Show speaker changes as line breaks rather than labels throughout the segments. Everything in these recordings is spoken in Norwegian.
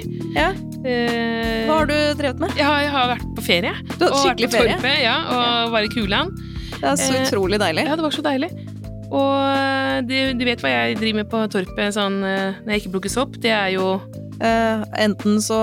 ferie.
Ja.
Ja.
Eh,
Hva har du drevet med?
Ja, jeg har vært på ferie.
Du har
skikkelig vært på
ferie?
Torpe, ja, og var i Kuland.
Det er så
Eh,
utrolig deilig.
Ja, det var så deilig. Og du, du vet hva jeg driver med på Torpet sånn, eh, når jeg ikke plukkes opp? Det er jo
Eh, enten så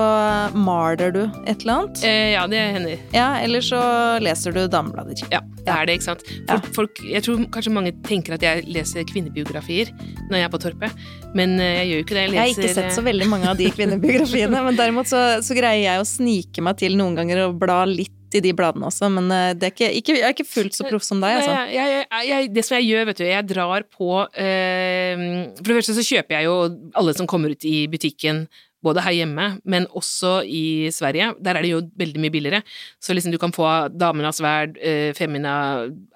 maler du et eller annet,
Uh, Ja, det hender.
ja, eller så leser du dameblader.
Ja, det er det, ikke sant. Folk, folk, jeg tror kanskje mange tenker at jeg leser kvinnebiografier når jeg er på Torpet, men eh, jeg gjør jo ikke det. Jeg,
Jeg har ikke sett så veldig mange av de kvinnebiografiene, men derimot så, så greier jeg å snike meg til noen ganger og bla litt i de bladene også, men eh, det er ikke, ikke, jeg er ikke fullt så proff som deg, altså.
Jeg, jeg, det som jeg gjør, vet du, jeg drar på eh, For det første så kjøper jeg jo alle som kommer ut i butikken, både her hjemme, men også i Sverige. Der er det jo veldig mye billigere. Så liksom du kan få Damene av sverd, Femina,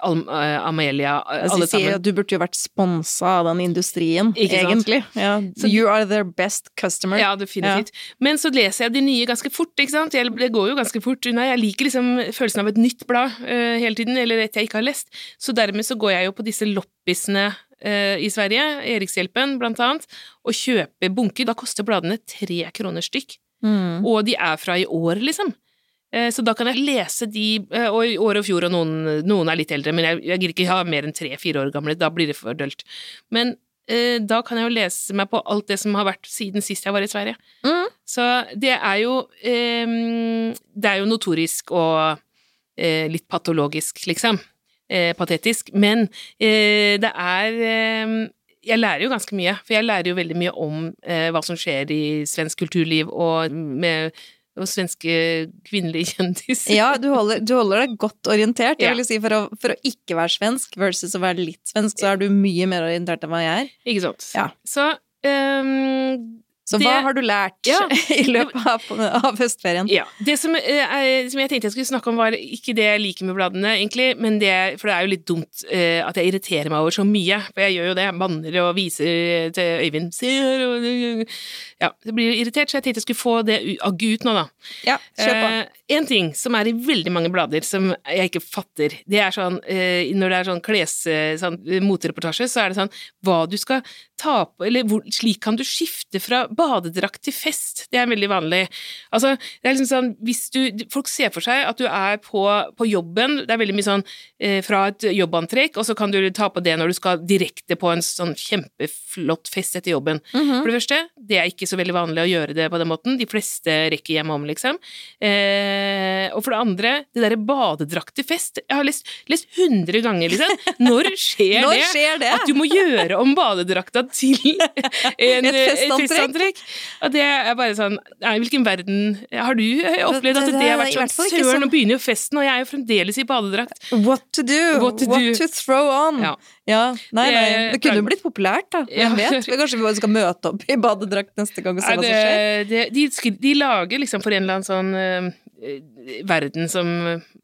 Al eh, Amelia, eh, alle sammen.
du burde jo vært sponsa av den industrien, egentlig. Ja,
So
you are their best customer.
Ja, definitivt. Men så leser jeg de nye ganske fort, ikke sant. Det går jo ganske fort unna. Jeg liker liksom følelsen av et nytt blad uh, hele tiden, eller et jeg ikke har lest. Så dermed så går jeg jo på disse loppisene eh, i Sverige, Erikshjelpen blant annet, og kjøper bunker. Da koster bladene tre kroner stykk.
Mm.
Og de er fra i år, liksom. Eh, Så da kan jeg lese de, eh, og i år og fjor, og noen, noen er litt eldre, men jeg, jeg gidder ikke ha mer enn tre-fire år gamle, da blir det for dølt. Men eh, da kan jeg jo lese meg på alt det som har vært siden sist jeg var i Sverige.
Mm.
Så det er jo eh, Det er jo notorisk og eh, litt patologisk, liksom. Eh, patetisk. Men eh, det er eh, Jeg lærer jo ganske mye, for jeg lærer jo veldig mye om eh, hva som skjer i svensk kulturliv og med og svenske kvinnelige kjendiser.
Ja, du holder, du holder deg godt orientert. Jeg vil si for å, for å ikke være svensk versus å være litt svensk, så er du mye mer orientert enn hva jeg er.
Ikke sant?
Ja.
Så ehm,
Så
Det-
hva har du lært
Ja.
i løpet av, av høstferien?
Ja. Det som, eh, som jeg tenkte jeg skulle snakke om, var ikke det jeg liker med bladene, egentlig, men det For det er jo litt dumt eh, at jeg irriterer meg over så mye, for jeg gjør jo det. Jeg banner og viser til Øyvind. Se her og Ja, det blir irritert, så jeg tenkte jeg skulle få det agg ut nå, da.
Ja, kjør på.
Eh, en ting som er i veldig mange blader som jeg ikke fatter, det er sånn eh, Når det er sånn kles... eh, Sånn, eh, motereportasje, så er det sånn hva du skal ta på Eller hvor, slik kan du skifte fra badedrakt til fest. Det er veldig vanlig. Altså, det er liksom sånn Hvis du Folk ser for seg at du er på, på jobben, det er veldig mye sånn eh, fra et jobbantrekk, og så kan du ta på det når du skal direkte på en sånn kjempeflott fest etter jobben.
Mhm.
For det første, det er ikke så veldig vanlig å gjøre det på den måten. De fleste rekker hjem om, liksom. Eh, og for det andre, det derre badedrakt til fest. Jeg har lest, lest 100 ganger, liksom. Når skjer
Når
det?
det?
At du må gjøre om badedrakta til en,
Et festantrekk?
Festantrekk. Og det er bare sånn Nei, hvilken verden Har du opplevd at
Det-
har vært sånn Søren,
sånn-
nå begynner jo festen, og jeg er jo fremdeles i badedrakt.
What to do?
What to do.
throw on?
Ja.
Ja, nei, nei.
Det-
kunne jo blitt populært, da.
Ja.
Vet? kanskje vi skal møte opp i badedrakt neste gang og se hva som skjer.
det, det, de, de lager liksom for en eller annen sånn eh, verden som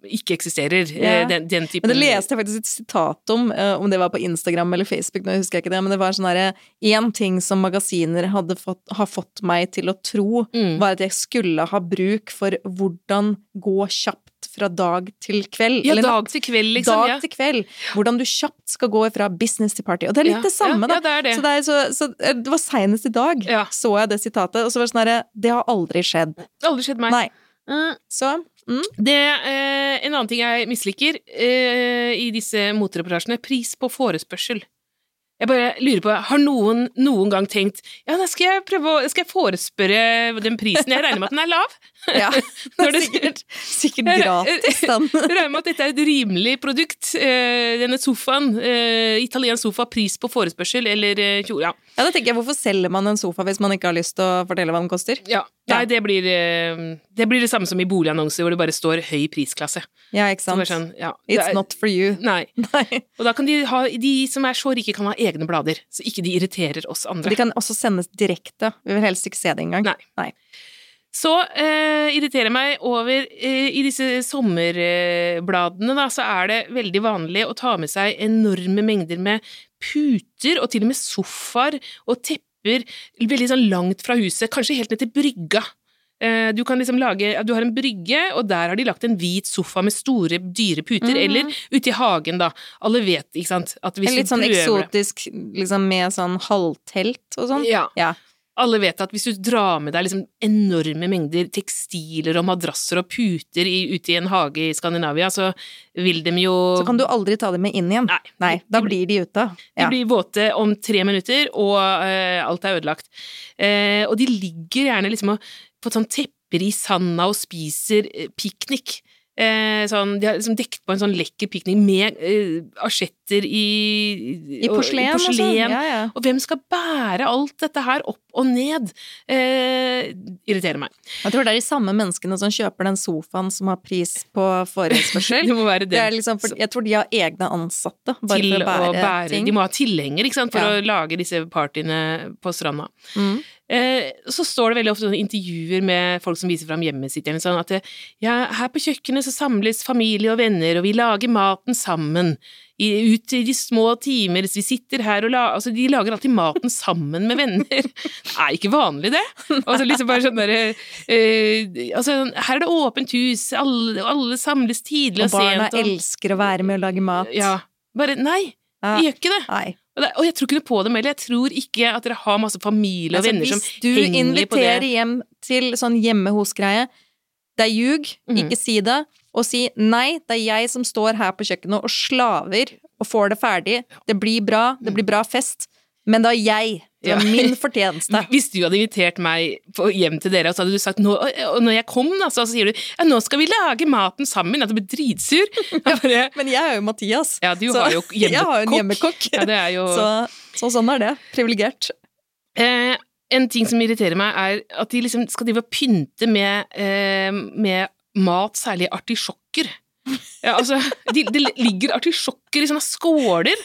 ikke eksisterer.
Ja.
eh, Den, den typen
Men det leste jeg faktisk et sitat om, eh, om det var på Instagram eller Facebook, nå husker jeg ikke det, men det var sånn herre Én ting som magasiner hadde fått, har fått meg til å tro,
Mm.
var at jeg skulle ha bruk for hvordan gå kjapt fra dag til kveld.
Ja,
eller
dag til kveld, liksom.
dag
ja.
til kveld. Hvordan du kjapt skal gå fra business til party. Og det er litt
Ja,
det samme,
ja,
da.
ja, det det.
Så det, så, så eh, det var seinest i dag
Ja.
så jeg det sitatet, og så var det sånn herre Det har aldri skjedd.
Aldri skjedd meg.
Nei.
Mm.
Så mm,
Det, eh, en annen ting jeg misliker eh, i disse motreportasjene, pris på forespørsel. Jeg bare lurer på, Har noen noen gang tenkt ja, da skal jeg prøve å, skal jeg forespørre den prisen? Jeg regner med at den er lav?
ja.
det det-
sikkert, sikkert gratis, den.
Jeg regner med at dette er et rimelig produkt. Eh, denne sofaen, eh, italiensk sofa, pris på forespørsel, eller eh, kjole, ja.
Ja, da tenker jeg, Hvorfor selger man en sofa hvis man ikke har lyst til å fortelle hva den koster?
ja. Nei, det blir, eh, det blir det samme som i boligannonser, hvor det bare står høy prisklasse.
Ja, ikke sant?
sånn, ja,
It's
er-
not for you.
Nei.
Nei.
Og da kan de ha De som er så rike, kan ha egne blader, så ikke de irriterer oss andre.
De kan også sendes direkte. Vi vil helst ikke se det engang.
Nei.
Nei.
Så eh, irriterer meg over eh, I disse sommerbladene, da, så er det veldig vanlig å ta med seg enorme mengder med puter, og til og med sofaer og tepper veldig sånn langt fra huset, kanskje helt ned til brygga. Eh, Du kan liksom lage, du har en brygge, og der har de lagt en hvit sofa med store, dyre puter,
Mhm.
eller ute i hagen, da. Alle vet, ikke sant, at hvis
En litt sånn eksotisk, liksom med sånn halvtelt og sånn.
Ja.
Ja.
Alle vet at hvis du drar med deg liksom enorme mengder tekstiler og madrasser og puter i, ute i en hage i Skandinavia, så vil de jo
Så kan du aldri ta dem med inn igjen.
Nei.
Nei, da
De-
blir de ute.
De blir våte om tre minutter, og uh, alt er ødelagt. Uh, og de ligger gjerne liksom og, på sånn tepper i sanda og spiser eh, piknik. Eh, sånn, de har liksom dekket på en sånn lekker piknik med eh, asjetter i
I
og-
porselen, og sånn.
porselen.
Ja, ja.
Og hvem skal bære alt dette her opp og ned? Eh, irriterer meg.
Jeg tror det er de samme menneskene som kjøper den sofaen som har pris på forespørsel.
Det må være
Det er
det.
liksom for, jeg tror de har egne ansatte bare
Til
for å bære, ting.
De må ha tilhenger, ikke sant, for
Ja.
å lage disse partyene på stranda.
Mm.
Eh, så står det veldig ofte intervjuer med folk som viser fram hjemmet sitt, eller sånn at ja, her på kjøkkenet så samles familie og venner, og vi lager maten sammen. I, ut i de små timer, vi sitter her og la, altså De lager alltid maten sammen med venner. Det er ikke vanlig, det. Altså liksom bare sånn der, uh, Altså, her er det åpent hus, alle, alle samles tidlig
Og
og,
barna
sent. Og,
elsker å være med og lage mat.
ja, bare Nei, de gjør ikke det.
Nei.
Og, det. og jeg tror ikke noe på dem heller. Jeg tror ikke at dere har masse familie og
Altså,
venner som
hvis du inviterer hjem til sånn hjemme hos-greie, det er ljug,
Mhm.
ikke si det, og si nei, det er jeg som står her på kjøkkenet og slaver og får det ferdig, det blir bra, det blir bra fest, men det er jeg, det var
Ja.
min fortjeneste.
Hvis du hadde invitert meg på, hjem til dere, og så hadde du sagt nå, og når jeg kom, da, så sier du ja, nå skal vi lage maten sammen. At du blir dritsur. Bare,
Men jeg er jo Mathias.
ja, du
så
har jo
jeg har jo en
hjemmekokk. Ja, det jo
Så, så sånn er det. Privilegert.
eh, En ting som irriterer meg, er at de liksom skal drive og pynte med, eh, med mat, særlig artisjokker. Ja, altså, de, det ligger artisjokker i sånne skåler.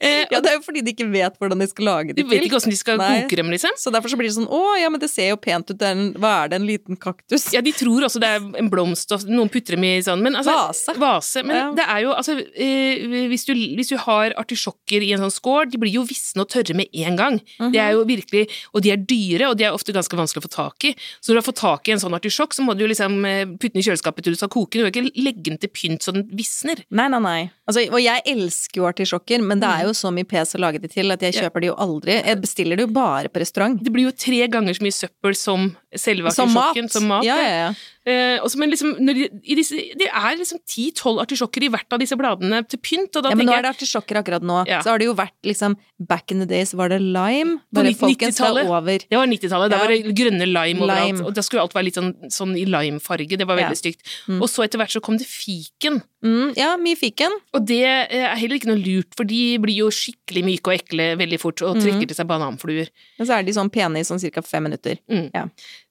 Eh,
Ja, det er jo fordi de ikke vet hvordan de skal lage
de
det
vet ikke hvordan de skal
Nei.
koke dem, liksom.
Så derfor så blir det sånn å ja, men det ser jo pent ut, det en, hva er det, en liten kaktus?
Ja, de tror også det er en blomst, og noen putter dem i sånn, men altså
Vase.
Vase. Men
Ja.
det er jo, altså eh, hvis, du, hvis du har artisjokker i en sånn skål, de blir jo visne og tørre med en gang.
Mm
-hmm. Det er jo virkelig, Og de er dyre, og de er ofte ganske vanskelig å få tak i. Så når du har fått tak i en sånn artisjokk, så må du liksom eh, putte den i kjøleskapet til du skal koke. Du kan ikke legge den til pynt så den visner.
Nei, nei, nei. Altså, og jeg elsker jo artisjokker, men det er
Mm.
jo så mye pes å lage det til at jeg kjøper det jo aldri. Jeg bestiller det jo bare på restaurant.
Det blir jo tre ganger så mye søppel som selve artisjokken. Som mat.
Ja, ja, ja.
Eh, også, men liksom, de, i disse, det er liksom ti-tolv artisjokker i hvert av disse bladene til pynt, og da
ja, men nå er det artisjokker akkurat nå.
Ja.
Så har det jo vært liksom Back in the days var det lime.
På
Bare
90-
folkens
90-tallet.
over.
Det var 90-tallet. Da var det grønne lime overalt.
Lime.
Og da skulle alt være litt sånn, sånn i limefarge. Det var veldig
Ja.
stygt.
Mm.
Og så etter hvert så kom det fiken.
Mm, ja, mye fiken.
Og det eh, er heller ikke noe lurt, for de blir jo skikkelig myke og ekle veldig fort, og
Mm.
trekker til seg bananfluer.
Og så er de sånn pene i sånn ca. fem minutter.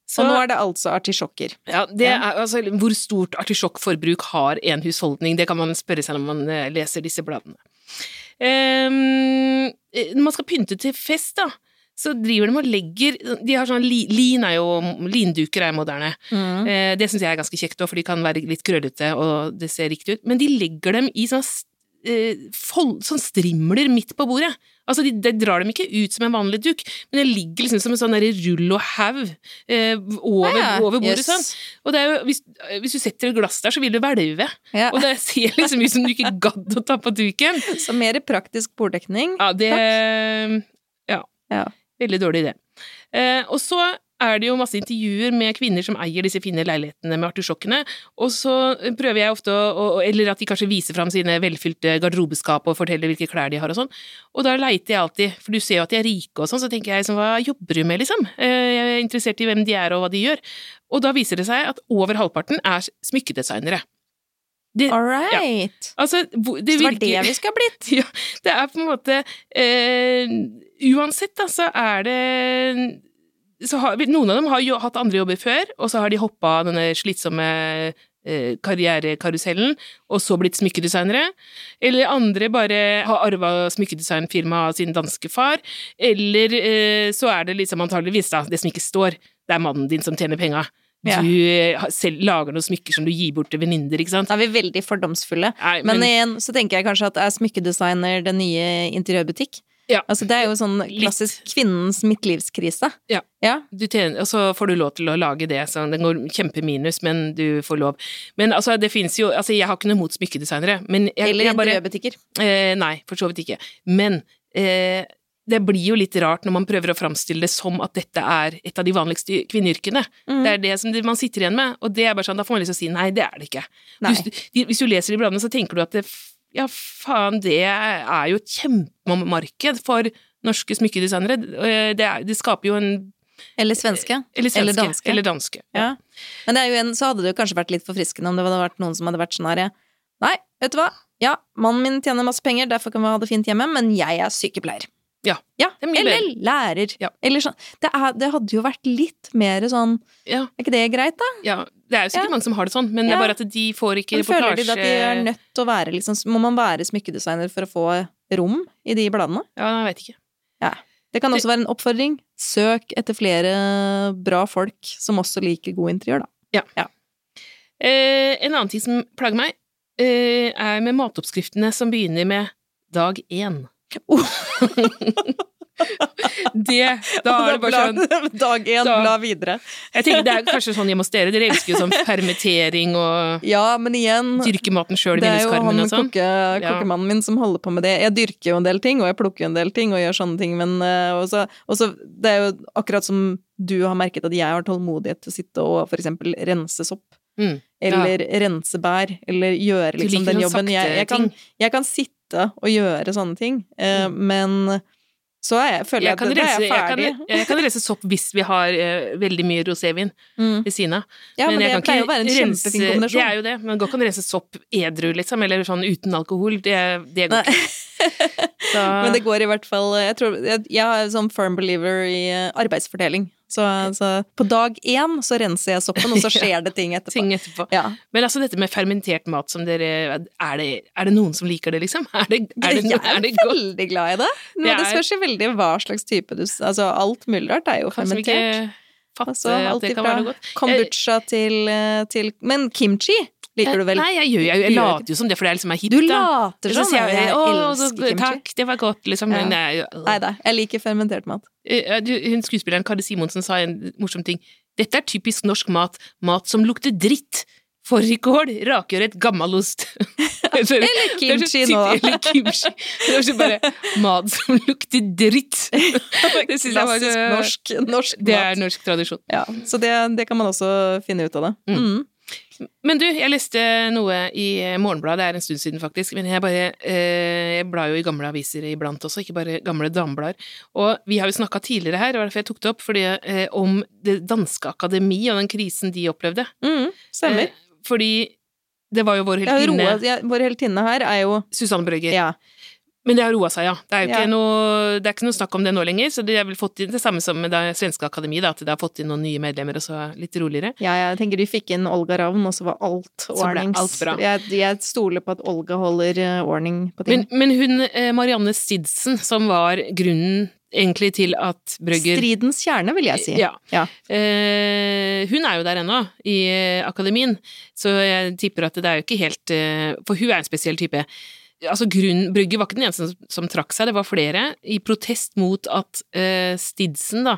Så
Og nå er det altså artisjokker.
ja, det er, altså, hvor stort artisjokkforbruk har en husholdning? Det kan man spørre seg når man eh, leser disse bladene. Eh, når man skal pynte til fest, da, så driver de og legger De har sånn Lin er jo Linduker er moderne.
Mm.
Uh, det syns jeg er ganske kjekt også, for de kan være litt krøllete, og det ser riktig ut. Men de legger dem i sånn, uh, fold, sånn strimler midt på bordet. Altså, de, de drar dem ikke ut som en vanlig duk, men det ligger liksom som en sånn rull og haug eh, over,
Ja,
over bordet.
yes.
sånn. Og det er jo, hvis, hvis du setter et glass der, så vil det hvelve.
Ja.
Og det ser liksom ut som du ikke gadd å ta på duken.
Så mer praktisk borddekning.
Ja, det Ja.
Ja.
Veldig dårlig idé. Eh, og så er det jo masse intervjuer med kvinner som eier disse fine leilighetene med artisjokkene, og så prøver jeg ofte å Eller at de kanskje viser fram sine velfylte garderobeskap og forteller hvilke klær de har og sånn. Og da leiter jeg alltid, for du ser jo at de er rike og sånn, så tenker jeg liksom, hva jobber du med, liksom? Eh, Jeg er interessert i hvem de er og hva de gjør. Og da viser det seg at over halvparten er smykkedesignere. Det,
All right.
altså, det
Så det var det vi skulle ha blitt.
ja, det er på en måte eh, Uansett, da, så er det har, Noen av dem har jo hatt andre jobber før, og så har de hoppa denne slitsomme eh, karrierekarusellen, og så blitt smykkedesignere. Eller andre bare har arva smykkedesignfirmaet av sin danske far. Eller eh, så er det liksom antageligvis da, det som ikke står, det er mannen din som tjener penga. Du
Ja.
eh, selv lager noen smykker som du gir bort til venninner, ikke sant.
Da er vi veldig fordomsfulle.
Nei,
Men igjen så tenker jeg kanskje at er smykkedesigner den nye interiørbutikk?
Ja.
Altså det er jo sånn
Litt.
klassisk kvinnens midtlivskrise.
Ja.
ja.
du tjener, og så får du lov til å lage det, så den går kjempeminus, men du får lov. Men altså, det fins jo Altså, jeg har ikke noe mot smykkedesignere, men jeg,
Eller interiørbutikker.
eh, Nei, for så vidt ikke. Men eh, det blir jo litt rart når man prøver å framstille det som at dette er et av de vanligste kvinneyrkene.
Mm.
Det er det som man sitter igjen med, og det er bare sånn, da får man lyst til å si nei, det er det ikke. Hvis, du, hvis du leser de bladene, så tenker du at det, ja, faen, det er jo et kjempemarked for norske smykkedesignere. Eh, Det, er, det skaper jo en
Eller svenske.
Eller svenske.
Eller danske.
Eller danske.
Ja. Men det er jo en, så hadde det jo kanskje vært litt forfriskende om det hadde vært noen som hadde vært sånn her Nei, vet du hva, ja, mannen min tjener masse penger, derfor kan vi ha det fint hjemme, men jeg er sykepleier.
Ja,
Ja,
det er
eller lærer.
Ja.
Eller sånn. Det, er, det hadde jo vært litt mer sånn
Ja,
Er ikke det greit, da?
ja. Det er jo sikkert
Ja.
mange som har det sånn, men det er bare at de får ikke
Men føler de
reportasje
at de er nødt til å være liksom Må man være smykkedesigner for å få rom i de bladene?
Ja, jeg vet ikke. Ja.
Det kan også være en oppfordring. Søk etter flere bra folk som også liker god interiør, da.
Eh, en annen ting som plager meg, eh, er med matoppskriftene som begynner med dag én. det Da er det bare sånn
Dag én, bla videre.
Jeg tenker Det er kanskje sånn hjemme hos dere. Dere elsker jo sånn permittering og
Ja, men igjen
dyrke maten sjøl i
Det er jo han
vinduskarmen og sånn.
kokke,
Ja.
kokkemannen min som holder på med det. Jeg dyrker jo en del ting, og jeg plukker jo en del ting, og gjør sånne ting, men eh, også, også Det er jo akkurat som du har merket at jeg har tålmodighet til å sitte og for eksempel rense sopp.
Mm.
Eller rense bær, eller gjøre liksom den jobben. Jeg, jeg, kan, jeg kan sitte og gjøre sånne ting, mm. men så jeg, føler jeg,
Jeg
at
kan,
da er jeg ferdig.
jeg, kan, jeg kan rense sopp hvis vi har uh, veldig mye rosévin
Mm.
ved siden av.
Ja, men,
men
det pleier å være en
rense-
kjempefin kombinasjon.
Det er jo det, men godt kan rense sopp edru, liksom, eller sånn uten alkohol. Det, det går ikke. Så,
Men det går i hvert fall Jeg, tror, jeg, jeg er sånn firm believer i eh, arbeidsfordeling. Så, så på dag én så renser jeg soppen, og så skjer det ting etterpå.
ting etterpå.
Ja.
Men altså dette med fermentert mat som dere Er det, er det noen som liker det, liksom? Er det, er det,
jeg
er
er veldig glad i det. Nå,
Det
det spørs jo veldig hva slags type du Altså, alt mulig rart er jo
fermentert. Kanskje
fermentert.
ikke fatte
Altså,
at det kan være noe godt.
kombucha til, eh, til Men kimchi liker du vel?
Nei, jeg, gjør, jeg, jeg later jo som det, for det er liksom er hipt,
Du later
som
sånn.
jeg,
Jeg
«Å,
elsker kimchi.
Takk, det var godt, liksom. Men det er
Nei da, jeg liker fermentert mat.
Eh, hun Skuespilleren Kari Simonsen sa en morsom ting. Dette er typisk norsk mat. Mat som lukter dritt. Fårikål, rakørret, gammelost.
Eller kimchi nå.
Eller kimchi. Det er så bare mat som lukter dritt. Det synes
Klassisk norsk, norsk
Det
mat.
er norsk tradisjon.
Ja, så det, det kan man også finne ut av det.
Mm. Men du, jeg leste noe i Morgenbladet, det er en stund siden faktisk, men jeg bare eh, Jeg blar jo i gamle aviser iblant også, ikke bare gamle dameblader. Og vi har jo snakka tidligere her, det var derfor jeg tok det opp, fordi, eh, om det danske akademi og den krisen de opplevde.
Mm, stemmer.
Eh, fordi det var jo vår
Ja,
heltinne
Roa, ja, vår heltinne her er jo
Susanne Brøgger.
Ja.
Men det har roa seg, ja. Det er jo ikke,
Ja.
noe, det er ikke noe snakk om det nå lenger, så det har vel fått inn det samme som med det svenske akademi, da, at det har fått inn noen nye medlemmer og så litt roligere.
ja, jeg tenker de fikk inn Olga Ravn, og så var alt ordnings. Jeg, jeg stoler på at Olga holder eh, ordning på ting.
men hun eh, Marianne Sidsen, som var grunnen egentlig til at Brøgger
Stridens kjerne, vil jeg si.
Ja.
Ja.
Eh, hun er jo der ennå, i eh, akademien, så jeg tipper at det er jo ikke helt For hun er en spesiell type. Altså, grunn, Brøgger var ikke den eneste som, som trakk seg, det var flere, i protest mot at eh, Stidsen da,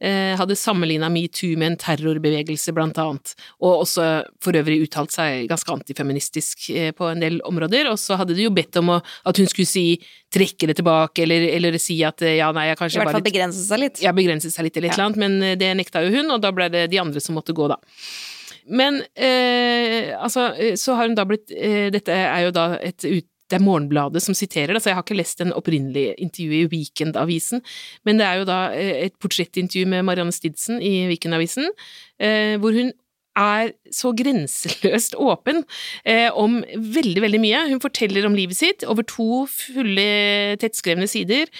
eh, hadde sammenligna metoo med en terrorbevegelse, blant annet, og også for øvrig uttalt seg ganske antifeministisk eh, på en del områder, og så hadde de jo bedt om å, at hun skulle si trekke det tilbake, eller, eller si at eh, ja, nei, jeg kanskje
I
hvert
fall begrense seg litt.
ja, begrenset seg litt eller et eller annet, men eh, det nekta jo hun, og da ble det de andre som måtte gå, da. Men eh, altså, eh, så har hun da blitt eh, Dette er jo da et ut, det er Morgenbladet som siterer så jeg har ikke lest den opprinnelige intervjuet i Weekendavisen, men det er jo da eh, et portrettintervju med Marianne Stidsen i Weekendavisen, eh, hvor hun er så grenseløst åpen eh, om veldig, veldig mye. Hun forteller om livet sitt over to fulle, tettskrevne sider,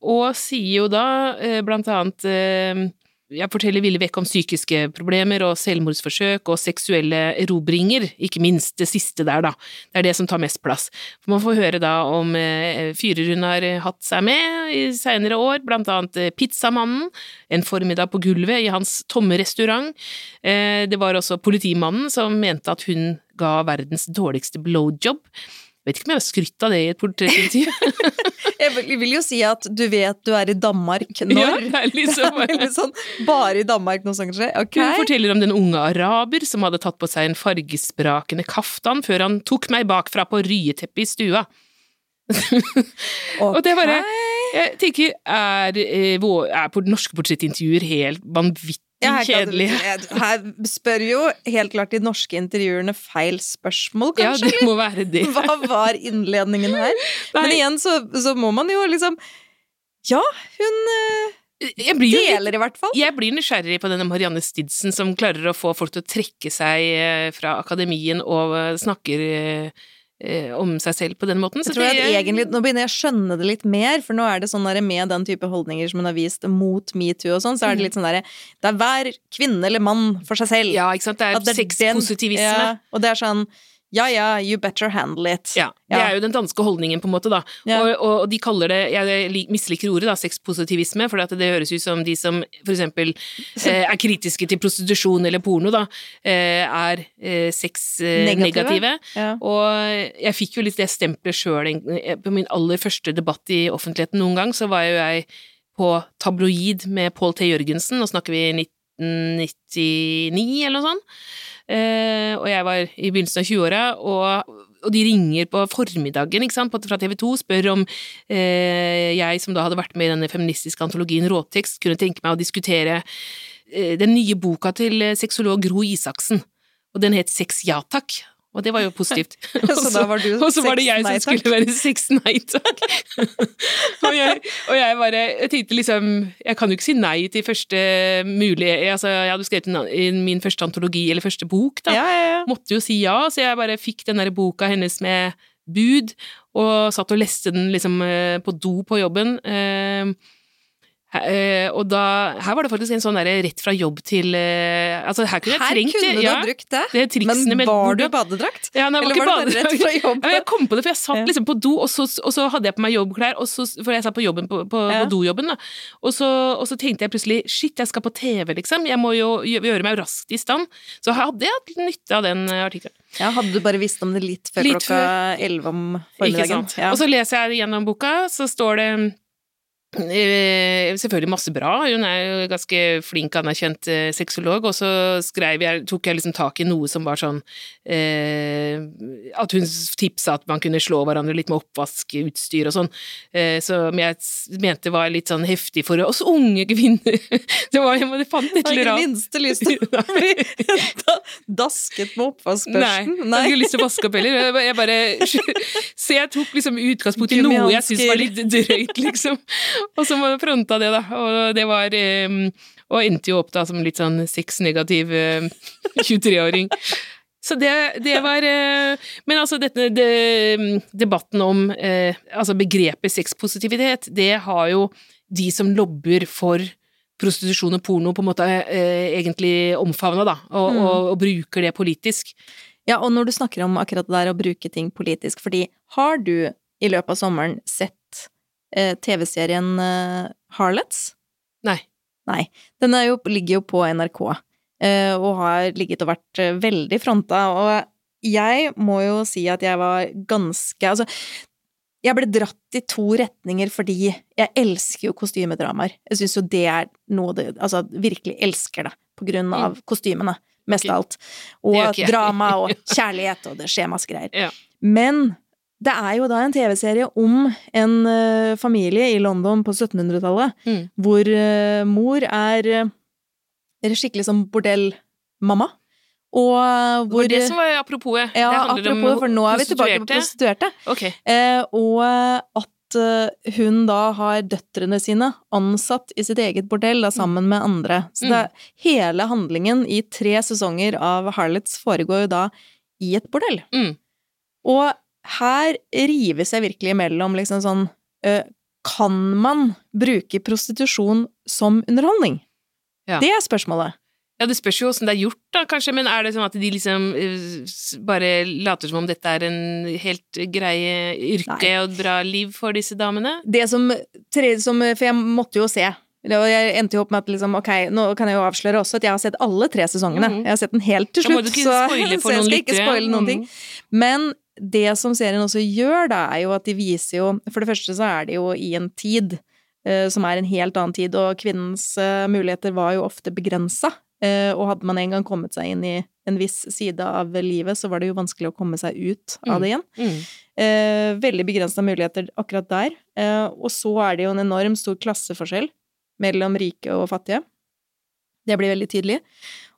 og sier jo da eh, blant annet eh, jeg forteller ville vekk om psykiske problemer og selvmordsforsøk og seksuelle erobringer, ikke minst det siste der, da. Det er det som tar mest plass. For man får høre da om eh, fyrer hun har hatt seg med i senere år, blant annet eh, Pizzamannen, en formiddag på gulvet i hans tomme restaurant. Eh, det var også politimannen som mente at hun ga verdens dårligste blowjob. Vet ikke om jeg har skrytt av det i et portrettintervju.
Jeg vil, jo si at du vet du er i Danmark når.
Ja, liksom
Det er sånn, bare i Danmark noe sånt skjer. Okay.
Hun forteller om den unge araber som hadde tatt på seg en fargesprakende kaftan før han tok meg bakfra på ryeteppet i stua. Og det bare Jeg tenker, er, eh, er på norske portrettintervjuer helt vanvittig
Ja, her,
kjedelige?
her spør jo helt klart de norske intervjuerne feil spørsmål,
Ja,
kanskje?
det må være det.
Hva var innledningen her? Men igjen så, så må man jo liksom Ja, hun eh, deler i hvert fall.
Jeg blir nysgjerrig på denne Marianne Stidsen som klarer å få folk til å trekke seg eh, fra akademien og eh, snakker om seg selv på den måten.
Jeg tror
det-
at egentlig, Nå begynner jeg å skjønne det litt mer, for nå er det sånn der med den type holdninger som hun har vist mot metoo og sånn, så er det litt sånn derre Det er hver kvinne eller mann for seg selv.
Ja, ikke sant. Det er
er
sexpositivisme.
Ja, og det er sånn Ja ja, you better handle it.
Ja, Det
Ja.
er jo den danske holdningen, på en måte, da.
Ja.
Og, og, og de kaller det Jeg misliker ordet, da, sexpositivisme, for det høres ut som de som for eksempel eh, er kritiske til prostitusjon eller porno, da, eh, er eh, sexnegative.
Ja.
Og jeg fikk jo litt det stempelet sjøl på min aller første debatt i offentligheten noen gang, så var jo jeg på tabloid med Paul T. Jørgensen, nå snakker vi 1999 eller noe sånt. Eh, og jeg var i begynnelsen av 20-åra, og, og de ringer på formiddagen sant, fra TV 2 spør om eh, jeg, som da hadde vært med i denne feministiske antologien Råtekst, kunne tenke meg å diskutere eh, den nye boka til sexolog Gro Isaksen. Og den het Sex ja takk. Og det var jo positivt.
Så da var du
og så var det jeg som skulle være sex nei takk. og, jeg, og jeg bare Jeg tenkte liksom Jeg kan jo ikke si nei til første mulige Altså, jeg hadde skrevet en- i min første antologi, eller første bok, da.
Ja, ja, ja.
Måtte jo si ja, så jeg bare fikk den der boka hennes med bud, og satt og leste den liksom eh, på do på jobben. Eh, eh, og da Her var det faktisk en sånn derre rett fra jobb til uh, Altså, her kunne jeg
Her
trengt
kunne du
ja,
ha brukt det.
det
Men
med
var du
hvordan-
badedrakt?
ja, nei, det
Eller
var
var det bare rett fra jobb?
Ja, jeg kom på det, for jeg satt
Ja.
liksom på do, og så, og så hadde jeg på meg jobbklær, og så, for jeg satt på jobben på, på, på dojobben, da. Og så, og så tenkte jeg plutselig shit, jeg skal på TV, liksom. Jeg må jo gjøre meg raskt i stand. Så hadde jeg hatt nytte av den eh, artikkelen.
Ja, hadde du bare visst om det litt før
Litt
klokka elleve om formiddagen?
Og så leser jeg gjennom boka, så står det Selvfølgelig masse bra, hun er jo ganske flink, anerkjent eh, sexolog, og så skrev jeg, tok jeg liksom tak i noe som var sånn eh, At hun tipsa at man kunne slå hverandre litt med oppvaskutstyr og sånn, eh, som jeg mente var litt sånn heftig for oss unge kvinner. Det var, jeg fant et
Har ikke
annet.
minste lyst til å bli dasket med
Nei,
oppvaskbørsten?
jeg ikke lyst til å vaske opp heller. Jeg Jeg bare, så jeg tok liksom utgangspunkt i noe jeg syntes var litt drøyt, liksom. Og så fronta det, da. Og det var Og endte jo opp da som litt sånn sexnegativ eh, 23-åring. Så det, det var eh, Men altså, dette det, debatten om eh, altså begrepet sexpositivitet, det har jo de som lobber for prostitusjon og porno på en måte eh, egentlig omfavna, da, og,
Mm.
og, og bruker det politisk.
Ja, og når du snakker om akkurat det der å bruke ting politisk, fordi har du i løpet av sommeren sett TV-serien eh, Harlots?
Nei.
Nei. Den er jo, ligger jo på NRK, eh, og har ligget og vært eh, veldig fronta, og jeg må jo si at jeg var ganske Altså, jeg ble dratt i to retninger fordi jeg elsker jo kostymedramaer. Jeg syns jo det er noe det Altså, virkelig elsker det, på grunn av kostymene, mest av alt. Og drama og kjærlighet, og det skjer masse greier.
Ja.
Men det er jo da en TV-serie om en uh, familie i London på 1700-tallet,
Mm.
hvor uh, mor er uh, skikkelig som bordellmamma. Og hvor,
Det var det som var apropos.
Ja,
det handler om
apropos, for nå er vi tilbake på
prostituerte.
Okay.
Ok.
Eh, og at eh, hun da har døtrene sine ansatt i sitt eget bordell da, sammen med andre. Så det, hele handlingen i tre sesonger av Harlots foregår jo da i et bordell.
Mm.
Og her rives jeg virkelig imellom liksom sånn Kan man bruke prostitusjon som underholdning?
Ja.
Det er spørsmålet.
Ja, det spørs jo åssen det er gjort, da, kanskje, men er det sånn at de liksom bare later som om dette er en helt greie yrke
Nei.
og et bra liv for disse damene?
Det som, som For jeg måtte jo se. Og jeg endte jo opp med at liksom, ok, nå kan jeg jo avsløre også at jeg har sett alle tre sesongene.
Mhm.
Jeg har sett den helt til slutt, så, så jeg skal ikke spoile noen ting.
Mhm.
Men det som serien også gjør, da, er jo at de viser jo For det første så er det jo i en tid eh, som er en helt annen tid, og kvinnens eh, muligheter var jo ofte begrensa. Eh, og hadde man en gang kommet seg inn i en viss side av livet, så var det jo vanskelig å komme seg ut av
Mm.
det igjen.
Mm.
Eh, veldig begrensa muligheter akkurat der. Eh, og så er det jo en enorm stor klasseforskjell mellom rike og fattige. Det blir veldig tydelig.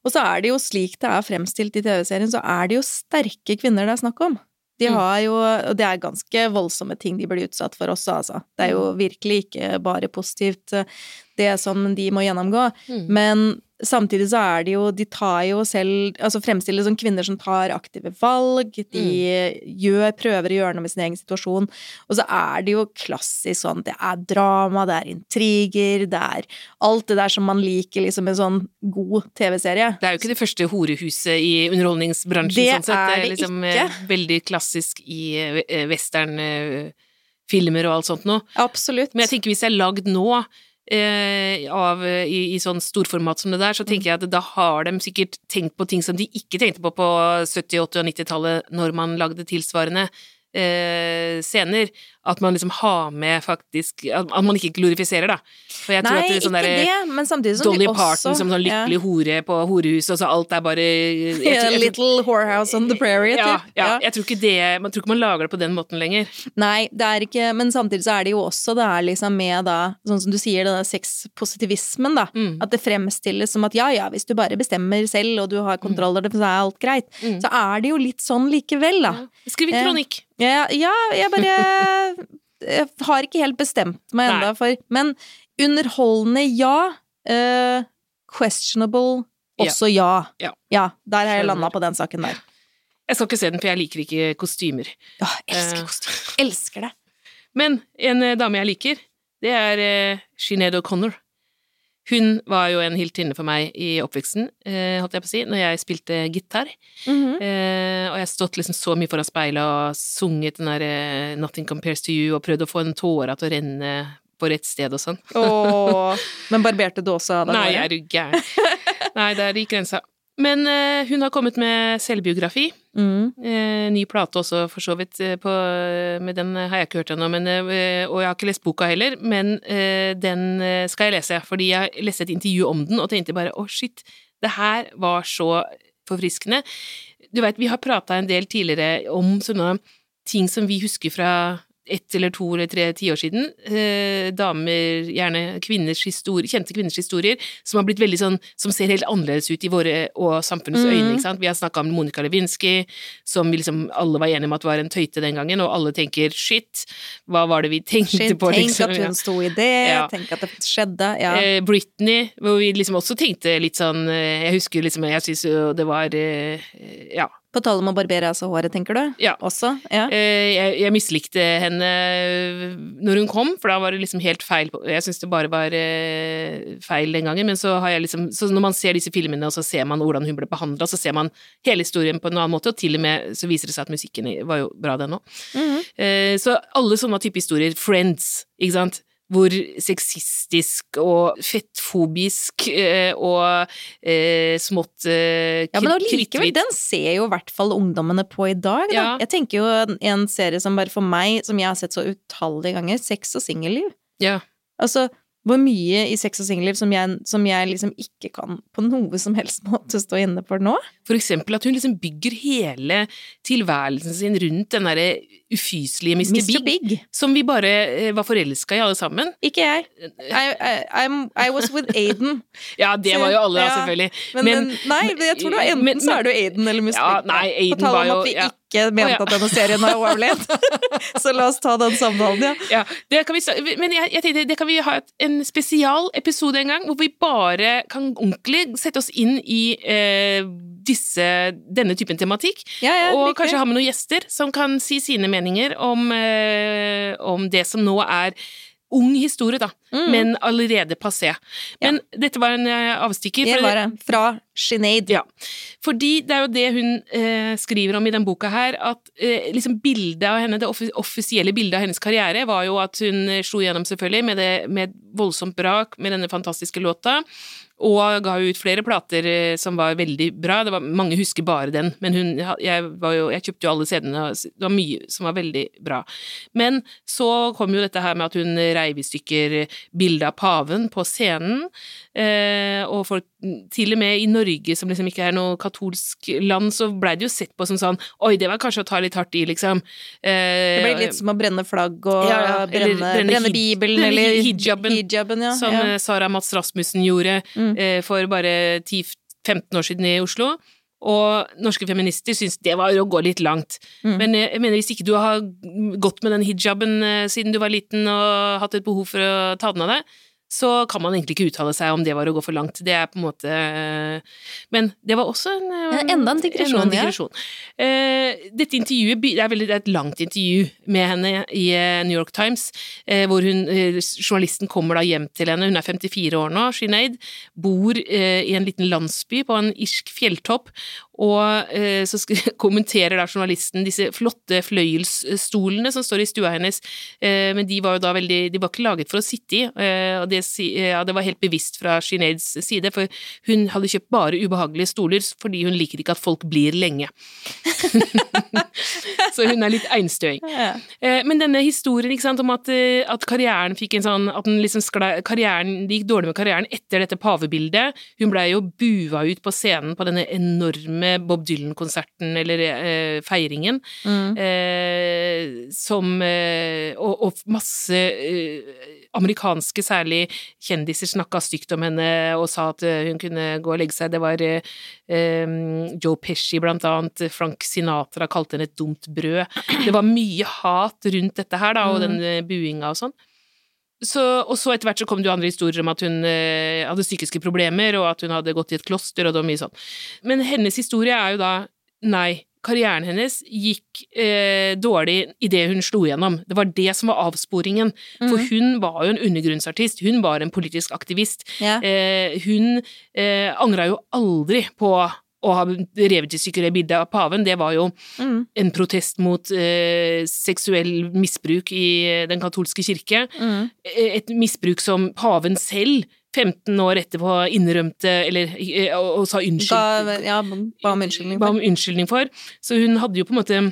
Og så er det jo slik det er fremstilt i TV-serien, så er det jo sterke kvinner det er snakk om. De
Mm.
har jo Og det er ganske voldsomme ting de blir utsatt for også, altså. Det er jo virkelig ikke bare positivt, det som de må gjennomgå.
Mm.
Men samtidig så er det jo De tar jo selv Altså fremstiller som kvinner som tar aktive valg, de gjør, prøver å gjøre noe med sin egen situasjon. Og så er det jo klassisk sånn Det er drama, det er intriger, det er alt det der som man liker liksom en sånn god TV-serie.
Det er jo ikke det første horehuset i underholdningsbransjen,
Det
sånn sett.
er
Det er liksom
ikke.
eh, veldig klassisk i western westernfilmer og alt sånt noe.
Absolutt.
Men jeg tenker hvis jeg er lagd nå, eh, av, eh, i, i sånn storformat som det der, så tenker jeg at da har de sikkert tenkt på ting som de ikke tenkte på på 70-, 80- og 90-tallet, når man lagde tilsvarende eh, scener. At man liksom har med faktisk At, man ikke glorifiserer, da. For jeg tror
Nei,
at det er sånn
ikke
der,
det, men samtidig som
Dolly
de også
Parton som sånn lykkelig hore på horehuset, og så alt er bare jeg, tror- jeg, tror-
Little whorehouse on the prairie,
ja,
typ.
ja, jeg tror ikke det Man tror ikke man lager det på den måten lenger.
Nei, det er ikke Men samtidig så er det jo også det er liksom med da Sånn som du sier, denne sexpositivismen, da.
Mm.
At det fremstilles som at ja, ja, hvis du bare bestemmer selv, og du har kontroll over det, så er alt greit.
Mm.
Så er det jo litt sånn likevel, da.
Ja. Skriv en
Ja.
kronikk.
Ja, ja jeg bare Jeg har ikke helt bestemt meg ennå for Men underholdende, ja. Uh, questionable,
Ja.
også ja.
Ja.
der har jeg landa på den saken der.
Jeg skal ikke se den, for jeg liker ikke kostymer.
Ja, elsker
kostymer.
kostymer. Elsker det.
Men en eh, dame jeg liker, det er uh, Sinead O'Connor. Hun var jo en heltinne for meg i oppveksten, eh, holdt jeg på å si, når jeg spilte gitar.
Mhm.
Eh, og jeg har stått liksom så mye foran speilet og sunget den der eh, 'Nothing Compares to You' og prøvd å få en tåre til å renne på rett sted og sånn.
Åh, men barberte du også av deg
Nei,
jeg
er du gæren. Nei, der gikk grensa. Men eh, hun har kommet med selvbiografi.
Mm.
Eh, ny plate også, for så vidt, eh, på, med den har jeg ikke hørt ennå, men, eh, og jeg har ikke lest boka heller, men eh, den eh, skal jeg lese, fordi jeg leste et intervju om den og tenkte bare å, shit, det her var så forfriskende. Du veit, vi har prata en del tidligere om sånne ting som vi husker fra ett eller to eller tre tiår siden. Eh, damer, gjerne kvinners historie, kjente kvinners historier, som har blitt veldig sånn Som ser helt annerledes ut i våre og samfunnets
Mhm.
øyne, ikke sant. Vi har snakka om Monica Lewinsky, som vi liksom alle var enige om at var en tøyte den gangen, og alle tenker shit, hva var det vi tenkte
Shit,
på,
tenk
liksom.
at hun sto i det,
Ja.
tenk at det skjedde. Ja.
Eh, Britney, hvor vi liksom også tenkte litt sånn eh, Jeg husker liksom Jeg syns jo det var eh, Ja.
På tale om å barbere altså håret, tenker du?
Ja.
Også? Ja.
Eh, Jeg, jeg mislikte henne eh, når hun kom, for da var det liksom helt feil Jeg syns det bare var eh, feil den gangen, men så har jeg liksom Så når man ser disse filmene, og så ser man hvordan hun ble behandla, så ser man hele historien på en annen måte, og til og med så viser det seg at musikken var jo bra, den òg.
Mm
-hmm. Så alle sånne type historier, Friends, ikke sant, hvor sexistisk og fettfobisk eh, og eh, smått eh,
Ja, men allikevel, den ser jo i hvert fall ungdommene på i dag, da.
Ja.
Jeg tenker jo en, serie som bare for meg, som jeg har sett så utallige ganger, Sex og singelliv.
Ja.
Altså, hvor mye i sex og singelliv som som jeg liksom ikke kan på noe som helst måte stå inne for nå.
For eksempel at hun liksom bygger hele tilværelsen sin rundt den derre ufyselige Mr.
Mr.
Big,
Big.
som vi bare eh, var forelska i alle sammen.
Ikke jeg. I, I, I'm, I was with Aiden.
Ja, det var jo alle,
Ja.
selvfølgelig.
Men,
Men-
men, nei, jeg tror det var enten
men-
så er du Aiden eller Mr.
Ja,
Big.
nei, Aiden
På tale
var
om
jo-
at vi
ja.
ikke mente
oh,
at denne serien er overlevd. så la oss ta den samtalen, ja.
Ja, det kan vi, men jeg, jeg tenkte det kan vi ha et, en spesialepisode en gang, hvor vi bare kan ordentlig sette oss inn i eh, disse, denne typen tematikk.
ja, ja
og kanskje ha med noen gjester som kan si sine meninger om, eh, om det som nå er ung historie, da,
Mm.
men allerede passé. Men dette var en eh, avstikker.
Det var det. Fra Sinead.
Ja. Fordi det er jo det hun eh, skriver om i den boka her, at eh, liksom bildet av henne, det offi offisielle bildet av hennes karriere, var jo at hun slo igjennom selvfølgelig med, det, med voldsomt brak med denne fantastiske låta. Og ga ut flere plater eh, som var veldig bra. Det var, mange husker bare den, men hun, jeg, var jo, jeg kjøpte jo alle CD-ene, det var mye som var veldig bra. Men så kom jo dette her med at hun reiv i stykker bildet av paven på scenen, eh, og folk Til og med i Norge, som liksom ikke er noe katolsk land, så blei det jo sett på som sånn Oi, det var kanskje å ta litt hardt i, liksom.
Eh, det ble litt som å brenne flagg og ja, ja, brenne, brenne, brenne Bibelen, eller
hijaben, hijaben ja, som ja. Sara Mats Rasmussen gjorde mm. Eh, for bare 10-15 år siden i Oslo. Og norske feminister syns det var å gå litt langt. Mm. Men jeg mener hvis ikke du har gått med den hijaben eh, siden du var liten og hatt et behov for å ta den av deg, så kan man egentlig ikke uttale seg om det var å gå for langt. Det er på en måte Men det var også en,
ja, Enda en digresjon. En digresjon.
Ja. Eh, dette intervjuet det er, veldig, det er, et langt intervju med henne i eh, New York Times, eh, hvor hun, journalisten kommer da hjem til henne. Hun er 54 år nå, Sinead, bor i en liten landsby på en irsk fjelltopp, og eh, så kommenterer da journalisten disse flotte fløyelsstolene som står i stua hennes, eh, men de var jo da veldig De var ikke laget for å sitte i, eh, og det, ja, det var helt bevisst fra Sineads side, for hun hadde kjøpt bare ubehagelige stoler fordi hun liker ikke at folk blir lenge. så hun er litt einstøing. Ja. Men denne historien ikke sant, om at, at karrieren fikk en sånn at den liksom skla, karrieren, Det gikk dårlig med karrieren etter dette pavebildet. Hun blei jo bua ut på scenen på denne enorme Bob Dylan-konserten, eller eh, feiringen, mm. eh, som eh, og, og, masse eh, amerikanske, særlig kjendiser, snakka stygt om henne og sa at eh, hun kunne gå og legge seg. Det var eh, Joe Pesci, blant annet. Frank Sinatra kalte henne et dumt brød. Det var mye hat rundt dette her, da, og mm. den buinga og sånn. Så, og så etter hvert så kom det jo andre historier om at hun eh, hadde psykiske problemer, og at hun hadde gått i et kloster, og det var mye sånn. Men hennes historie er jo da nei. Karrieren hennes gikk eh, dårlig idet hun slo igjennom. Det var det som var avsporingen. For mm. hun var jo en undergrunnsartist. Hun var en politisk aktivist. Yeah. Eh, hun eh, angra jo aldri på å ha revet i stykker det bildet av paven, det var jo mm. en protest mot eh, seksuell misbruk i den katolske kirke. Mm. Eh, et misbruk som paven selv 15 år etterpå innrømte eller eh, og, og sa unnskyld.
Ba, ja, ba om unnskyldning
for. Ba om unnskyldning for. Så hun hadde jo på en måte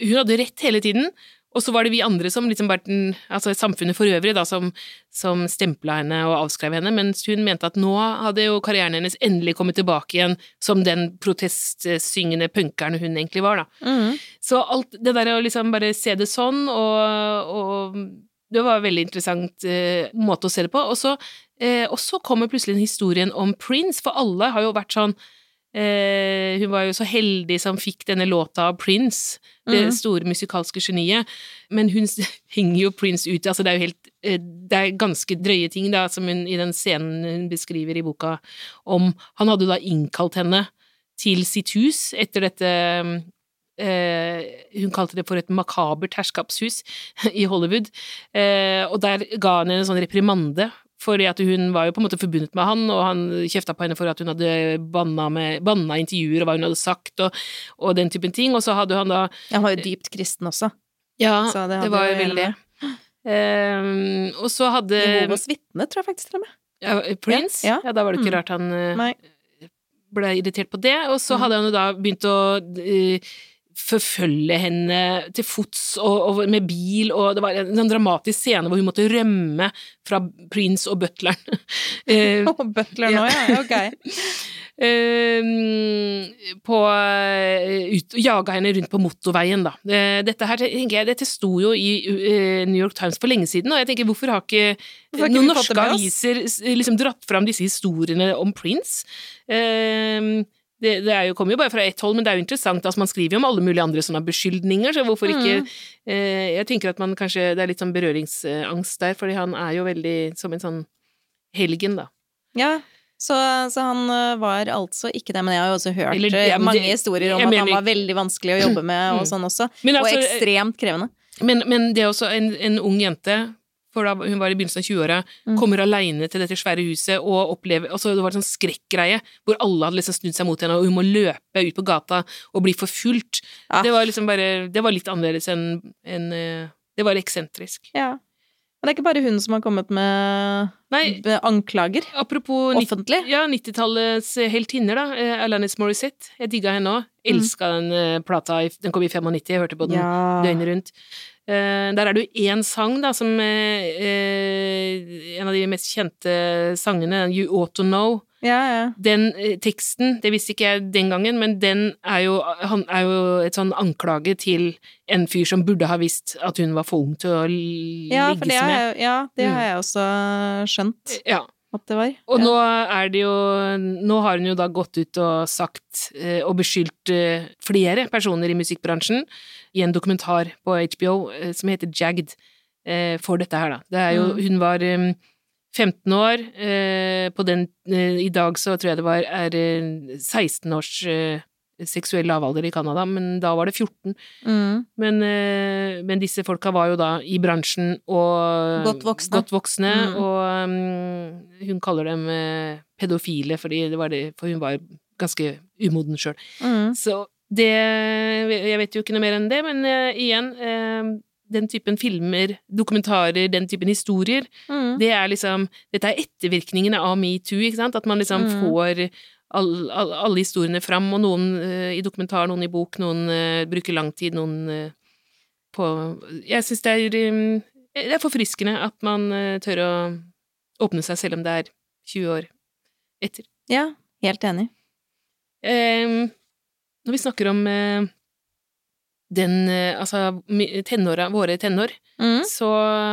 Hun hadde rett hele tiden. Og så var det vi andre som liksom bare den, altså samfunnet for øvrig, da, som, som stempla henne og avskrev henne, mens hun mente at nå hadde jo karrieren hennes endelig kommet tilbake igjen som den protestsyngende punkeren hun egentlig var, da. Mm. Så alt det der å liksom bare se det sånn, og, og det var en veldig interessant eh, måte å se det på. Og så, eh, kommer plutselig historien om Prince, for alle har jo vært sånn Eh, hun var jo så heldig som fikk denne låta av Prince, det mm. store musikalske geniet. Men hun henger jo Prince ut altså Det er jo helt eh, Det er ganske drøye ting, da, som hun i den scenen hun beskriver i boka om Han hadde da innkalt henne til sitt hus etter dette eh, Hun kalte det for et makabert herskapshus i Hollywood, eh, og der ga han henne en sånn reprimande fordi at hun var jo på en måte forbundet med han, og han kjefta på henne for at hun hadde banna, med, banna intervjuer og hva hun hadde sagt, og, og, den typen ting. Og så hadde han da
Han var jo dypt kristen også.
Ja, det, det, var jo veldig um, Og så hadde
Jehovas vitne, tror jeg faktisk til og med.
Ja, Prince? Ja, ja. ja da var det ikke mm. rart han Nei. ble irritert på det. Og så mm. hadde han jo da begynt å uh, forfølge henne til fots og, og, med bil, og det var en sånn dramatisk scene hvor hun måtte rømme fra Prince og butleren.
eh, oh, butleren òg, ja. Ok.
eh, på eh, ut, Jaga henne rundt på motorveien, da. Eh, dette her, tenker jeg, dette sto jo i uh, New York Times for lenge siden, og jeg tenker hvorfor har ikke, hvorfor noen norske aviser liksom dratt fram disse historiene om Prince? Eh, det, det jo, kommer jo bare fra ett hold, men det er jo interessant. Altså, man skriver jo om alle mulige andre sånne beskyldninger, så hvorfor ikke mm. eh, Jeg tenker at man kanskje Det er litt sånn berøringsangst der, fordi han er jo veldig som en sånn helgen, da.
Ja, så, så, han eh, var altså ikke det, men jeg har jo også hørt Eller, ja, mange historier om at han var veldig vanskelig å jobbe med og mm. sånn også. Altså, og ekstremt krevende.
Men, men det er også en, en ung jente for da hun var i begynnelsen av 20-åra, mm. kommer aleine til dette svære huset og opplever altså Det var en sånn skrekkgreie hvor alle hadde liksom snudd seg mot henne, og hun må løpe ut på gata og bli forfulgt. Ja. Det var liksom bare Det var litt annerledes enn en, eh, Det var eksentrisk.
Ja. Men det er ikke bare hun som har kommet med, med anklager
Apropos offentlig. Ja, 90-tallets heltinner, da. Eh, Alanis Morissette. Jeg digga henne òg. Elska mm. den plata. Den kom i 95, jeg hørte på den ja. døgnet rundt. Uh, der er det jo én sang, da, som uh, En av de mest kjente sangene, You Ought To Know,
Ja, ja.
Den eh, teksten, det visste ikke jeg den gangen, men den er jo, han er jo et sånn anklage til en fyr som burde ha visst at hun var for ung til å
Ja, har
med.
jeg, ja, det
Mm.
har jeg også skjønt
Ja.
At det var.
Og
ja.
nå er det jo Nå har hun jo da gått ut og sagt eh, og beskyldt eh, flere personer i musikkbransjen i en dokumentar på HBO eh, som heter Jagged, eh, for dette her, da. Det er jo
Mm.
Hun var eh, 15 år. eh, På den I dag så tror jeg det var er eh, 16 års seksuell lavalder i Canada, men da var det 14.
Mm.
Men, eh, men disse folka var jo da i bransjen og
Godt voksne.
godt voksne,
Mm.
og um, hun kaller dem eh, pedofile, det var det, for hun var ganske umoden sjøl.
Mm.
Så det Jeg vet jo ikke noe mer enn det, men uh, igjen uh, den typen filmer, dokumentarer, den typen historier,
Mm.
det er liksom Dette er ettervirkningene av metoo, ikke sant? At man liksom
Mm.
får all, all, alle historiene fram, og noen uh, i dokumentar, noen i bok, noen uh, bruker lang tid, noen uh, på Jeg syns det eh, Det er forfriskende at man tør å åpne seg selv om det er 20 år etter.
Ja, helt enig.
Når vi snakker om den Altså tenåra, våre tenår,
Mm.
så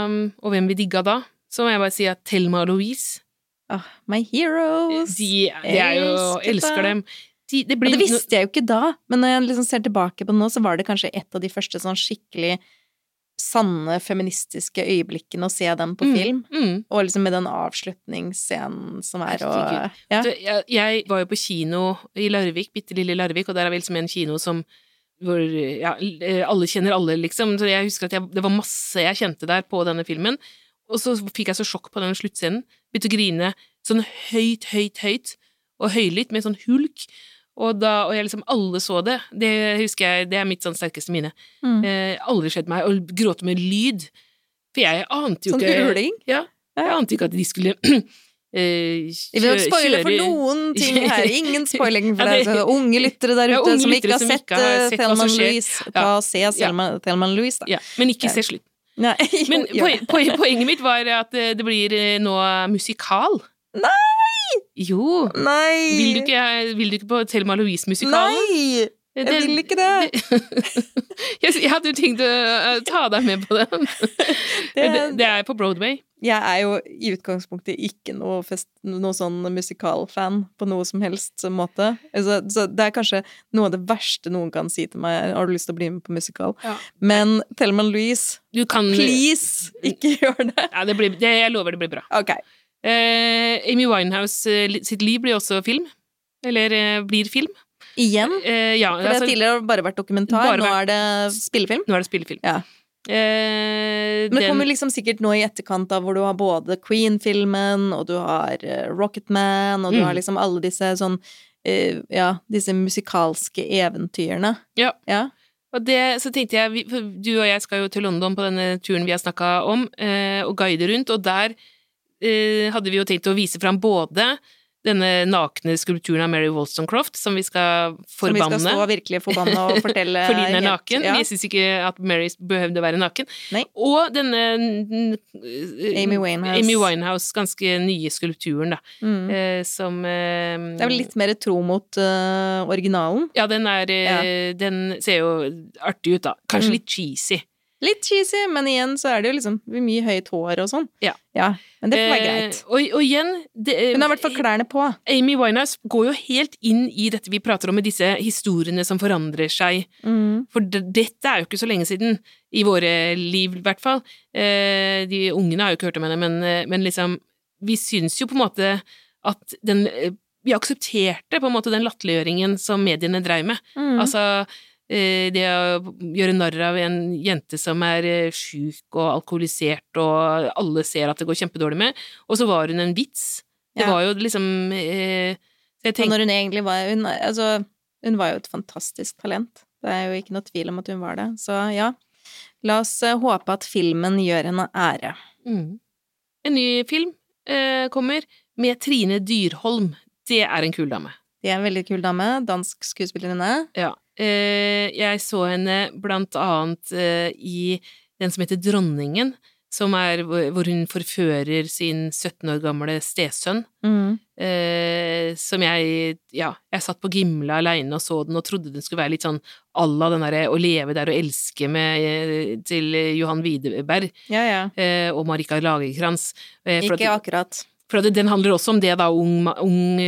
um, Og hvem vi digga da, så må jeg bare si at Thelma og Louise
Ah, my heroes.
De, de er jo Elsker,
Elsker
dem. De, det blir
det visste jeg jo ikke da, men når jeg liksom ser tilbake på det nå, så var det kanskje et av de første sånn skikkelig sanne feministiske øyeblikkene å se dem på
Mm,
film.
Mm.
Og liksom med den avslutningsscenen som er og Ja.
Jeg, jeg var jo på kino i Larvik, bitte lille Larvik, og der er vel som en kino som hvor ja, alle kjenner alle, liksom. Så jeg husker at jeg, det var masse jeg kjente der på denne filmen. Og så fikk jeg så sjokk på den sluttscenen. Begynte å grine sånn høyt, høyt, høyt. Og høylytt, med sånn hulk. Og da, og jeg liksom alle så det. Det husker jeg, det er mitt sånn sterkeste minne.
Mm.
Eh, aldri skjedd meg å gråte med lyd. For jeg ante jo
Sånn
ikke
uling?
Ja. Jeg ante ikke at de skulle eh,
Vi vil
ikke
spoile for noen ting her. Ingen spoiling for deg. Så unge lyttere der ute
ja,
som
lyttere
ikke har
som
sett,
ikke har
eh,
sett hva
Thelma
som skjer.
Louise. Ta og se Thelman Thelma Louise, da.
Ja, men ikke se slutt.
Nei, jo,
Men poen, poen, poenget mitt var at eh, det blir eh, nå musikal.
Nei!
Jo.
Nei!
Vil du ikke, vil du ikke på Thelma Louise-musikalen?
Nei! Jeg vil ikke det.
jeg, hadde jo tenkt å eh, ta deg med på det. Det, det er på Broadway.
Jeg er jo i utgangspunktet ikke noe, fest, noe sånn musikalfan på noe som helst måte. Altså, så det er kanskje noe av det verste noen kan si til meg. Har du lyst til å bli med på musikal?
Ja.
Men Thelma Louise,
Du kan
please, ikke gjør det.
Ja, det blir, det, jeg lover det blir bra.
Okay.
Eh, Amy Winehouse eh, sitt liv blir også film. Eller eh, blir film.
Igjen?
Eh, ja,
For det har
altså,
tidligere bare vært dokumentar,
bare
nå er det spillefilm.
nå er det spillefilm.
Ja.
Eh,
Men det
den-
kommer liksom sikkert nå i etterkant av hvor du har både Queen-filmen, og du har Rocket Rocketman, og du
Mm.
har liksom alle disse sånn eh, Ja, disse musikalske eventyrene.
Ja.
Ja.
Og det, så tenkte jeg, for du og jeg skal jo til London på denne turen vi har snakka om, eh, og guide rundt, og der eh, hadde vi jo tenkt å vise fram både denne nakne skulpturen av Mary Wollstonecroft, som vi skal forbanne.
Som vi skal stå virkelig forbanne og fortelle
fordi den er
helt-
naken.
Ja.
Vi syns ikke at Mary behøvde å være naken.
Nei.
Og denne n-
Amy Winehouse.
Amy Winehouse, ganske nye skulpturen, da.
Mm.
Eh, som eh,
Det er vel litt mer tro mot uh, originalen.
Ja, den er ja. Den ser jo artig ut, da. Kanskje
Mm.
litt cheesy.
Litt cheesy, men igjen så er det jo liksom mye høyt hår og sånn.
Ja.
Men det får være greit.
Eh, og, og igjen det,
Hun har i hvert fall klærne på.
Amy Winehouse går jo helt inn i dette vi prater om med disse historiene som forandrer seg.
Mm.
For det, dette er jo ikke så lenge siden, i våre liv i hvert fall. Eh, de ungene har jo ikke hørt om henne, men, eh, men liksom Vi syns jo på en måte at den eh, Vi aksepterte på en måte den latterliggjøringen som mediene dreiv med.
Mm.
Altså eh, det å gjøre narr av en jente som er eh, sjuk og alkoholisert, og alle ser at det går kjempedårlig med, og så var hun en vits. Det
Ja.
var jo liksom eh,
Og når hun egentlig var hun, altså, hun var jo et fantastisk talent. Det er jo ikke noe tvil om at hun var det. Så ja, la oss eh, håpe at filmen gjør henne ære.
mm. En ny film eh, kommer med Trine Dyrholm. Det er en kul dame.
Det er en veldig kul dame. Dansk skuespillerinne.
Ja. Eh, jeg så henne blant annet eh, i den som heter Dronningen, som er hvor hun forfører sin 17 år gamle stesønn.
Mm.
Eh, som jeg Ja, jeg satt på Gimle aleine og så den og trodde den skulle være litt sånn à la den derre Å leve der og elske med til Johan Widerberg
Ja, ja.
eh, og Marika Lagerkrantz. For at-
Ikke akkurat.
for den handler også om det, da, ung, ung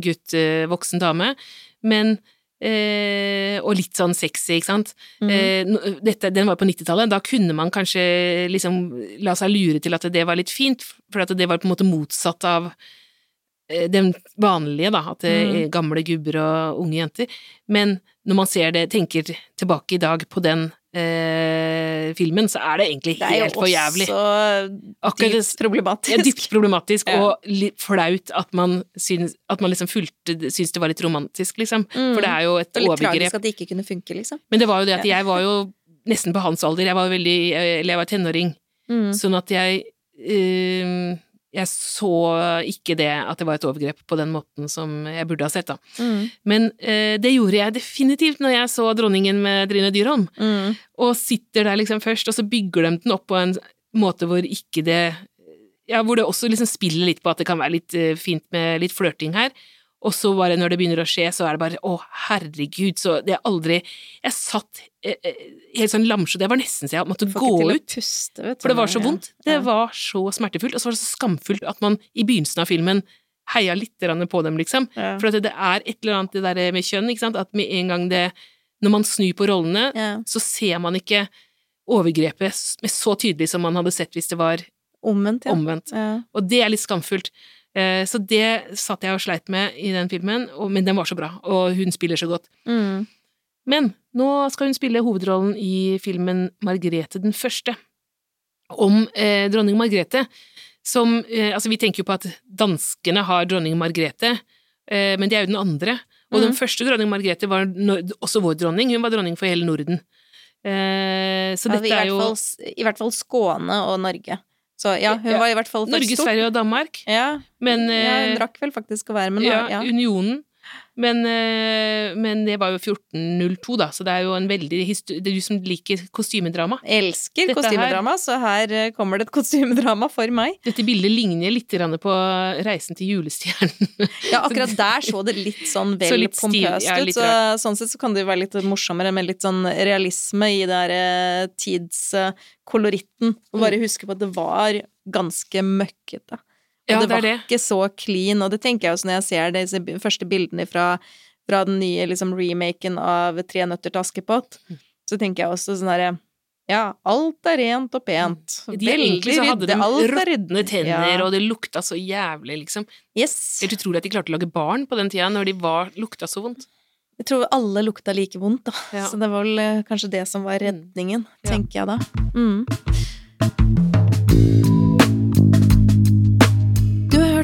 gutt, voksen dame. Men eh, Og litt sånn sexy, ikke sant.
Mm.
Eh, dette, den var på 90-tallet. Da kunne man kanskje liksom la seg lure til at det var litt fint, for at det var på en måte motsatt av eh, den vanlige, da, at
Mm.
gamle gubber og unge jenter. Men når man ser det, tenker tilbake i dag på den eh, filmen, så er det egentlig
Det er jo
helt for jævlig.
også dypt problematisk.
ja, dypt problematisk
Ja.
og litt flaut at man, syns, at man liksom fulgte, syns det var litt romantisk, liksom.
Mm.
For det er jo et
Det er litt
overgrep.
tragisk at det ikke kunne funke, liksom.
Men det var jo det at jeg var jo nesten på hans alder. Jeg var veldig Eller jeg var tenåring.
Mm.
Sånn at jeg eh, Jeg så ikke det at det var et overgrep på den måten som jeg burde ha sett, da.
Mm.
Men eh, det gjorde jeg definitivt når jeg så Dronningen med Trine Dyrholm.
Mm.
Og sitter der liksom først, og så bygger de den opp på en måte hvor ikke det Ja, hvor det også liksom spiller litt på at det kan være litt eh, fint med litt flørting her. Og så bare når det begynner å skje, så er det bare å, herregud, så det er aldri Jeg satt eh, eh, helt sånn lamslått, jeg var nesten så jeg måtte
Får
gå ut.
puste, vet du.
For det var så vondt. Det
Ja.
var så smertefullt, og så var det så skamfullt at man i begynnelsen av filmen heia litt på dem, liksom.
Ja.
For det er et eller annet det der med kjønn, ikke sant, at med en gang det Når man snur på rollene,
Ja.
så ser man ikke overgrepet med så tydelig som man hadde sett hvis det var
Omvendt,
omvendt. Og det er litt skamfullt. Eh, Så det satt jeg og sleit med i den filmen, men den var så bra, og hun spiller så godt.
Mm.
Men nå skal hun spille hovedrollen i filmen Margrethe den første, om eh, dronning Margrethe, som eh, Altså, vi tenker jo på at danskene har dronning Margrethe, eh, men de er jo den andre. Og den
Mhm.
første dronning Margrethe var også vår dronning, hun var dronning for hele Norden. Eh, så dette er jo
I hvert fall Skåne og Norge. Så ja, hun
Ja.
var i hvert fall først
Norge. Sverige og Danmark,
Ja,
men
ja, hun
eh,
drakk vel faktisk å være med,
ja,
ja.
Unionen. Men, eh, men det var jo 1402, da, så det er jo en veldig Det er du som liker kostymedrama.
Elsker
Dette her-
kostymedrama, så her eh, kommer det et kostymedrama for meg.
Dette bildet ligner litt på Reisen til julestjernen.
Ja, akkurat der så det litt sånn vel
Så litt
pompøst
ja,
ut, så sånn sett så kan det jo være litt morsommere med litt sånn realisme i det der eh, tidskoloritten. Og bare huske på at det var ganske møkkete.
Ja,
det
det
var
det.
ikke så clean, og det tenker jeg også når jeg ser disse første bildene fra, fra den nye liksom, remaken av Tre nøtter til Askepott.
Mm.
Så tenker jeg også sånn herre Ja, alt er rent og pent.
De, egentlig så hadde de
alt er
råtne tenner,
Ja.
og det lukta så jævlig, liksom.
Yes.
Helt utrolig at de klarte å lage barn på den tida, når de var, lukta så vondt.
Jeg tror alle lukta like vondt, da.
Ja.
Så det var vel eh, kanskje det som var redningen,
Ja.
tenker jeg da. Mm.